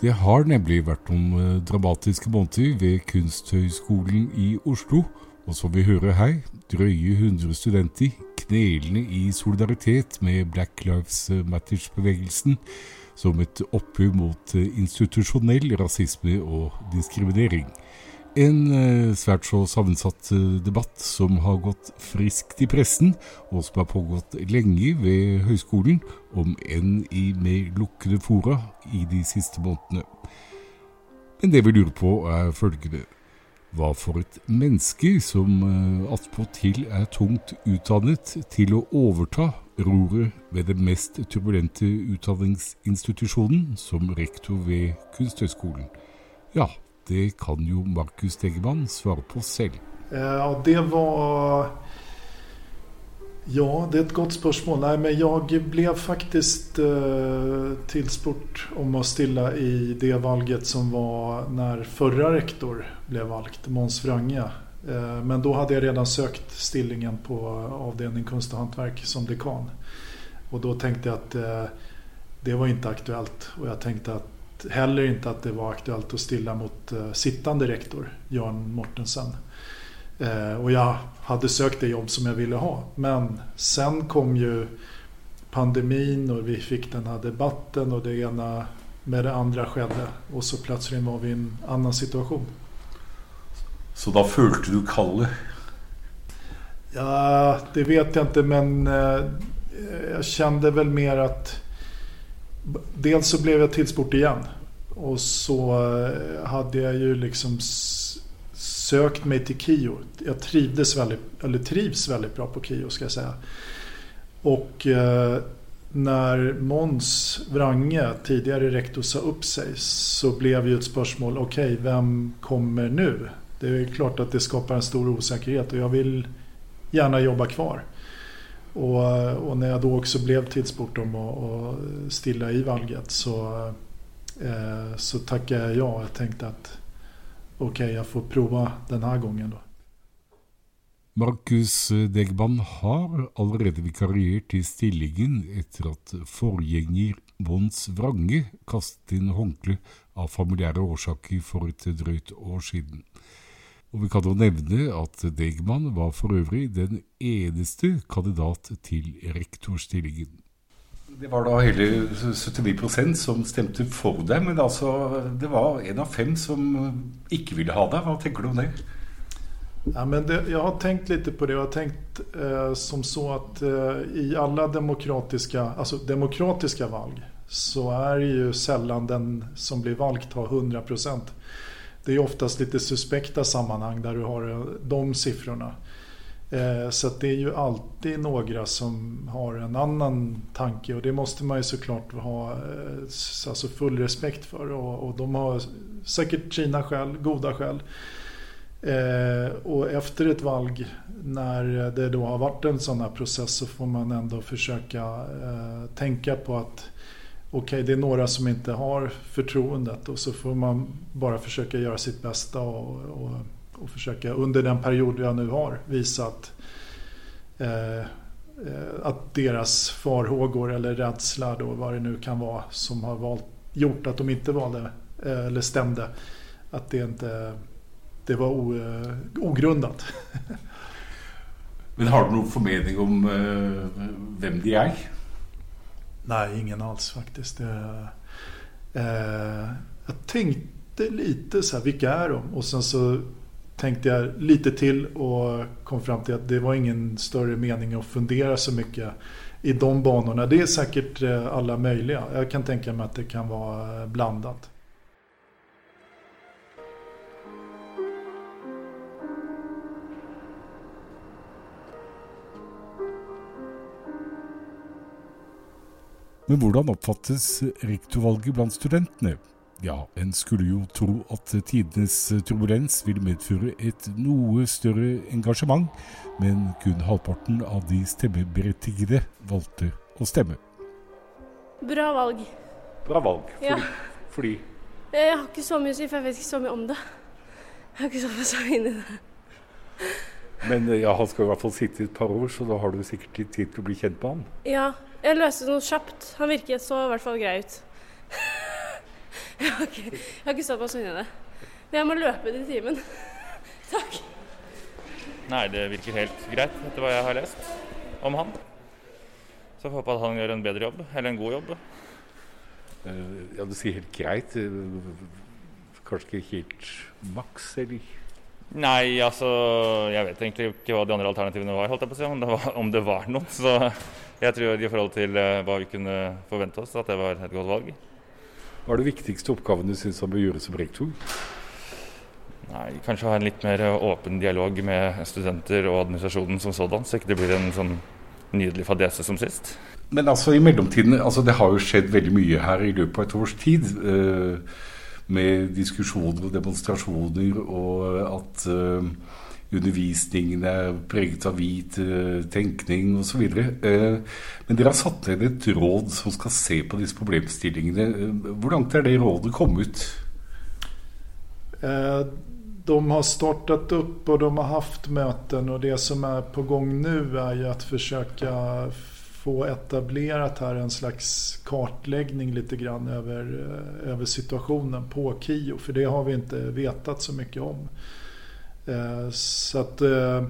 Det har nemlig vært noen eh, dramatiske måneder ved Kunsthøgskolen i Oslo. Og som vi hører her, drøye 100 studenter knelende i solidaritet med Black Lives Matters-bevegelsen som et oppgjør mot eh, institusjonell rasisme og diskriminering. En eh, svært så sammensatt eh, debatt som har gått friskt i pressen, og som har pågått lenge ved høyskolen, om enn i mer lukkede fora i de siste månedene. Men det vi lurer på, er følgende. Hva for et menneske som eh, attpåtil er tungt utdannet til å overta roret ved den mest turbulente utdanningsinstitusjonen som rektor ved Kunsthøgskolen? Ja, det kan ju Marcus Degerman svara på själv. Eh, ja, det var Ja, det är ett gott spörsmål. Nej, men jag blev faktiskt eh, tillsport om att stilla i det valget som var när förra rektor blev valt, Måns Wrange. Eh, men då hade jag redan sökt stillingen på avdelning konst och hantverk som dekan. Och då tänkte jag att eh, det var inte aktuellt. Och jag tänkte att heller inte att det var aktuellt att stilla mot eh, sittande rektor, Jan Mortensen. Eh, och jag hade sökt det jobb som jag ville ha. Men sen kom ju pandemin och vi fick den här debatten och det ena med det andra skedde. Och så plötsligt var vi i en annan situation. Så då följde du Kalle? Ja, det vet jag inte men eh, jag kände väl mer att dels så blev jag tillsport igen. Och så eh, hade jag ju liksom sökt mig till KIO. Jag trivdes väldigt, eller trivs väldigt bra på KIO ska jag säga. Och eh, när Måns Wrange, tidigare rektor, sa upp sig så blev ju ett spörsmål, okej, okay, vem kommer nu? Det är klart att det skapar en stor osäkerhet och jag vill gärna jobba kvar. Och, och när jag då också blev tillsport och, och stilla i valget så, eh, så tackade jag ja. Jag tänkte att okej, okay, jag får prova den här gången då. Marcus Degman har allerede vikarierat i stillingen efter att forgjenger Vons Wrange kastet in håndkle av familjära orsaker för ett drøyt år sedan. Og vi kan jo nevne at Degman var for øvrig den eneste kandidat til rektorstillingen. Det var da hele 79 som stemte for deg, men altså, det var en av fem som ikke ville ha deg. Hva tenker du om det? Ja, men det, jag har tänkt lite på det. Jag har tänkt eh, som så att eh, i alla demokratiska, alltså demokratiska val så är det ju sällan den som blir vald har 100 procent. Det är oftast lite suspekta sammanhang där du har eh, de siffrorna. Eh, så det är ju alltid några som har en annan tanke och det måste man ju såklart ha eh, alltså full respekt för och, de har säkert sina skäl, goda skäl. Och efter ett valg när det då har varit en sån här process så får man ändå försöka tänka på att okej okay, det är några som inte har förtroendet och så får man bara försöka göra sitt bästa och, och och försöka under den period jag nu har visa att, eh, eh att deras farhågor eller rädsla då vad det nu kan vara som har valt, gjort att de inte valde eh, eller stämde att det inte det var o, eh, ogrundat. Men har du någon förmening om eh, vem de är? Nej, ingen alls faktiskt. Det, eh, jag tänkte lite så här, vilka är de? Och sen så tänkte jag lite till och kom fram till att det var ingen större mening att fundera så mycket i de banorna. Det är säkert eh, alla möjliga. Jag kan tänka mig att det kan vara eh, blandat. Men hvordan oppfattes rektorvalget blant studentene? Ja, en skulle jo tro at tidenes turbulens vil medføre et noe større engasjement, men kun halvparten av de stemmeberettigede valgte å stemme. Bra valg. Bra valg. Fordi? Ja. fordi? Jeg har ikke så mye å si, for jeg vet ikke så mye om det. Jeg har ikke så mye å si inn i det. Men ja, han skal i hvert fall sitte i et par år, så da har du sikkert tid til å bli kjent med han? Ja, jeg løste noe kjapt. Han virket så i hvert fall grei ut. Jeg har ikke, jeg har ikke stått på Søgne. Jeg må løpe til timen. Takk. Nei, det virker helt greit etter hva jeg har lest om han. Så jeg håper at han gjør en bedre jobb, eller en god jobb. Eh, ja, du sier helt greit. eh, Kanskje ikke helt maks, eller? Nei, altså Jeg vet egentlig ikke hva de andre alternativene var, holdt jeg på å si, om det var, om det var noen. Så jeg tror i forhold til eh, hva vi kunne forvente oss, at det var et godt valg. Hva er det viktigste oppgaven du syns han bør gjøre som rektor? Nei, Kanskje ha en litt mer åpen dialog med studenter og administrasjonen som sådan, så ikke det blir en sånn nydelig fadese som sist. Men altså i mellomtiden, altså det har jo skjedd veldig mye her i løpet av et års tid. Eh, med diskusjoner og demonstrasjoner, og at eh, undervisningen er preget av hvit eh, tenkning osv. Eh, men dere har satt ned et råd som skal se på disse problemstillingene. Eh, Hvor langt er det rådet kommet? Eh, De har startat upp och de har haft möten och det som är på gång nu är ju att försöka få etablerat här en slags kartläggning lite grann över, eh, över situationen på KIO. För det har vi inte vetat så mycket om. Eh, så att eh,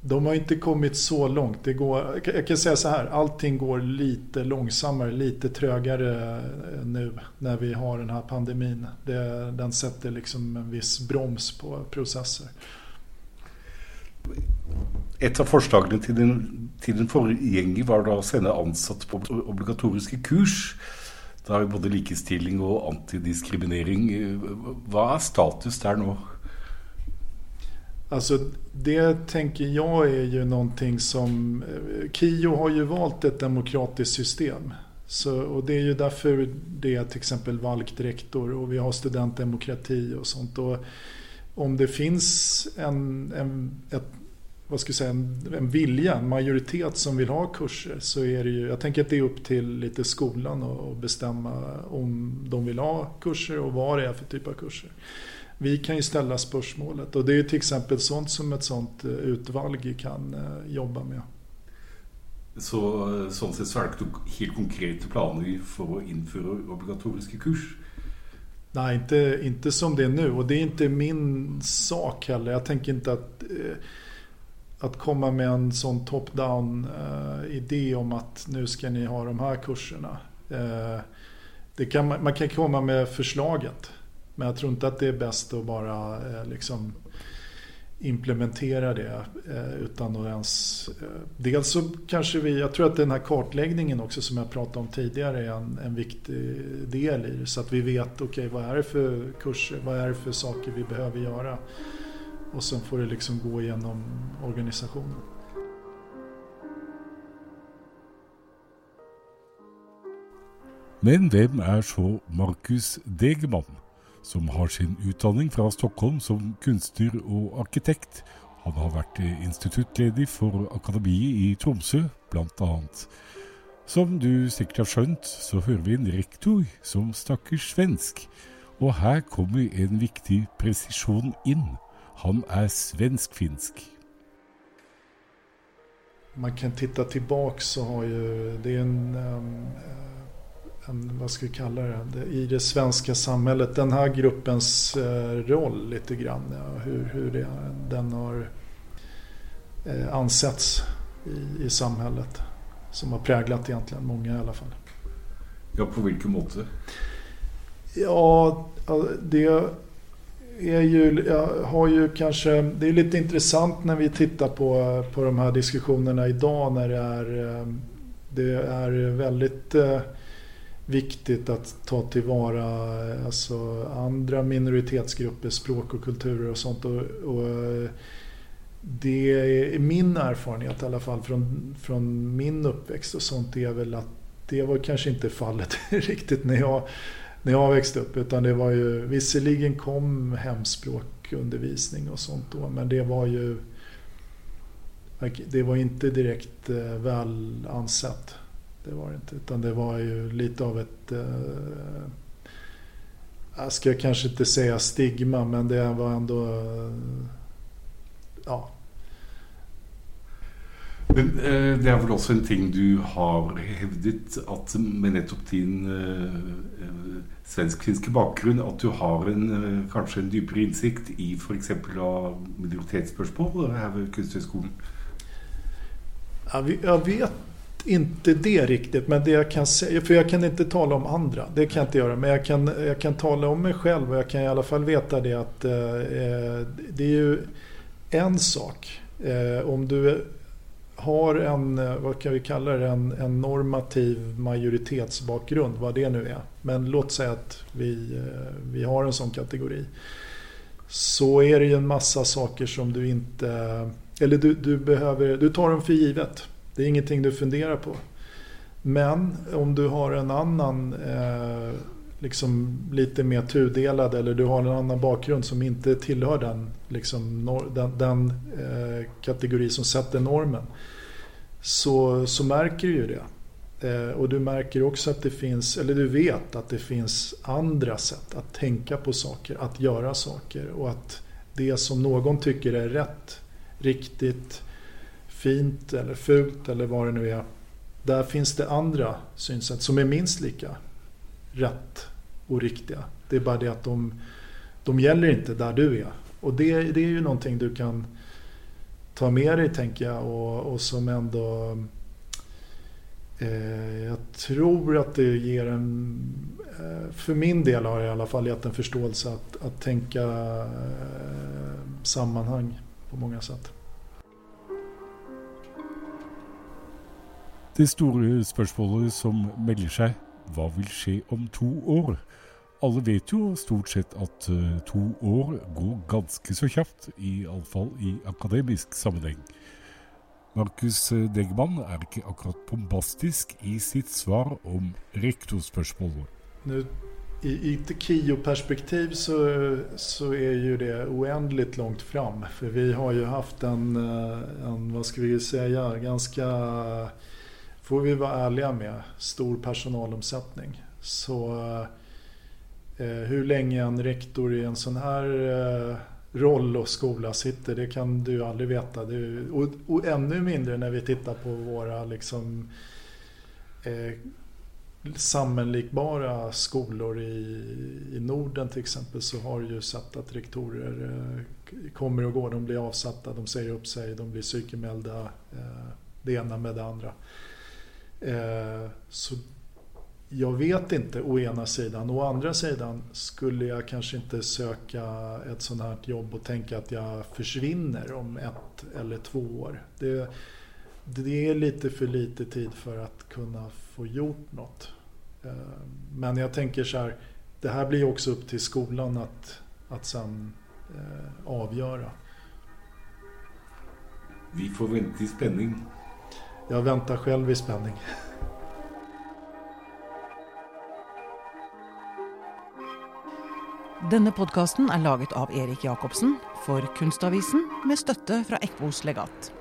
de har inte kommit så långt. Det går, jag kan säga så här, allting går lite långsammare, lite trögare eh, nu när vi har den här pandemin. Det, den sätter liksom en viss broms på processer. Et av forslagene till den, till din forgjenger var da å sende ansatte på obligatoriska kurs. Da har vi både likestilling och antidiskriminering. Vad är status där nu? Alltså det tänker jag är ju någonting som eh, KIO har ju valt ett demokratiskt system. Så, och det är ju därför det är till exempel valgt rektor och vi har studentdemokrati och sånt. Och om det finns en, en, ett, vad ska jag säga, en, en vilja, en majoritet som vill ha kurser så är det ju, jag tänker att det är upp till lite skolan att bestämma om de vill ha kurser och vad det är för typ av kurser. Vi kan ju ställa spörsmålet och det är till exempel sånt som ett sånt eh, utvalg kan eh, jobba med. Så, sånn sett så er det ikke helt konkrete planer for å innføre obligatoriske kurs. Nej, inte, inte som det är nu och det är inte min sak heller. Jag tänker inte att, eh, att komma med en sån top-down eh, idé om att nu ska ni ha de här kurserna. Eh, det kan, man kan komma med förslaget. Men jag tror inte att det är bäst att bara eh, liksom implementera det eh, utan att ens... Eh, dels så kanske vi, jag tror att den här kartläggningen också som jag pratade om tidigare är en, en viktig del i det. Så att vi vet, okej okay, vad är det för kurser, vad är det för saker vi behöver göra? Och sen får det liksom gå igenom organisationen. Men vem är så Markus Degman? Som har sin utdanning fra Stockholm som kunstner og arkitekt? Han har vært instituttledig for Akademiet i Tromsø, bl.a. Som du sikkert har skjønt, så hører vi en rektor som snakker svensk. Og her kommer en viktig presisjon inn. Han er svensk-finsk. Man kan titta tillbaks så har ju, det är en, um, en, vad ska vi kalla det, i det svenska samhället, den här gruppens eh, roll lite grann, ja, hur, hur det, den har eh, ansetts i, i samhället. Som har präglat egentligen många i alla fall. Ja, på vilken måte? Ja, det är ju, har ju kanske, det är lite intressant när vi tittar på, på de här diskussionerna idag när det är, det är väldigt viktigt att ta tillvara alltså andra minoritetsgrupper, språk och kulturer och sånt. Och, och det är min erfarenhet i alla fall från, från min uppväxt och sånt är väl att det var kanske inte fallet riktigt när jag när jag växte upp. Utan det var ju, visserligen kom hemspråkundervisning och sånt då. Men det var ju det var inte direkt eh, väl ansett. Det var det inte. Utan det var ju lite av ett jag ska kanske inte säga stigma men det var ändå ja. Men eh, det er vel også en ting du har hevdet, at med nettopp din eh, eh svensk-finske bakgrunn, at du har en, eh, kanskje en dypere innsikt i f.eks. minoritetsspørsmål her ved Kunsthögskolan? Jag vet inte det riktigt, men det jag kan säga, för jag kan inte tala om andra, det kan jag inte göra, men jag kan, jag kan tala om mig själv och jag kan i alla fall veta det att eh, eh det är ju en sak. Eh, om du har en, eh, vad kan vi kalla det, en, en, normativ majoritetsbakgrund, vad det nu är. Men låt säga att vi, eh, vi har en sån kategori. Så är det ju en massa saker som du inte, eller du, du behöver, du tar dem för givet. Det är ingenting du funderar på. Men om du har en annan, eh, liksom lite mer tudelad eller du har en annan bakgrund som inte tillhör den, liksom, den, den eh, kategori som sätter normen. Så, så märker du ju det. Eh, och du märker också att det finns, eller du vet att det finns andra sätt att tänka på saker, att göra saker och att det som någon tycker är rätt, riktigt, fint eller fult eller vad det nu är. Där finns det andra synsätt som är minst lika rätt och riktiga. Det är bara det att de, de gäller inte där du är. Och det, det är ju någonting du kan ta med dig tänker jag och, och som ändå eh, jag tror att det ger en, eh, för min del har det i alla fall gett en förståelse att, att tänka eh, sammanhang på många sätt. Det store spørsmålet som melder seg, hva vil skje om to år? Alle vet jo stort sett at eh, to år går ganske så kjapt, iallfall i akademisk sammenheng. Markus eh, Degman er ikke akkurat bombastisk i sitt svar om rektorspørsmålet. Nu, I i KIO-perspektiv så, så är ju det oändligt långt fram. För vi har ju haft en, eh, en vad ska vi säga, ganska får vi vara ärliga med, stor personalomsättning. Så eh, hur länge en rektor i en sån här eh, roll och skola sitter, det kan du aldrig veta. Det, och, och, ännu mindre när vi tittar på våra liksom, eh, sammanlikbara skolor i, i Norden till exempel så har du ju sett att rektorer eh, kommer och går, de blir avsatta, de säger upp sig, de blir psykemälda, eh, det ena med det andra. Eh, så jag vet inte å ena sidan. Å andra sidan skulle jag kanske inte söka ett sånt här jobb och tänka att jag försvinner om ett eller två år. Det, det är lite för lite tid för att kunna få gjort något. Eh, men jag tänker så här, det här blir också upp till skolan att, att sen eh, avgöra. Vi får vänta i spänning. Jag väntar själv i spänning. Denne podkasten er laget av Erik Jacobsen for Kunstavisen med støtte fra Ekbos legat.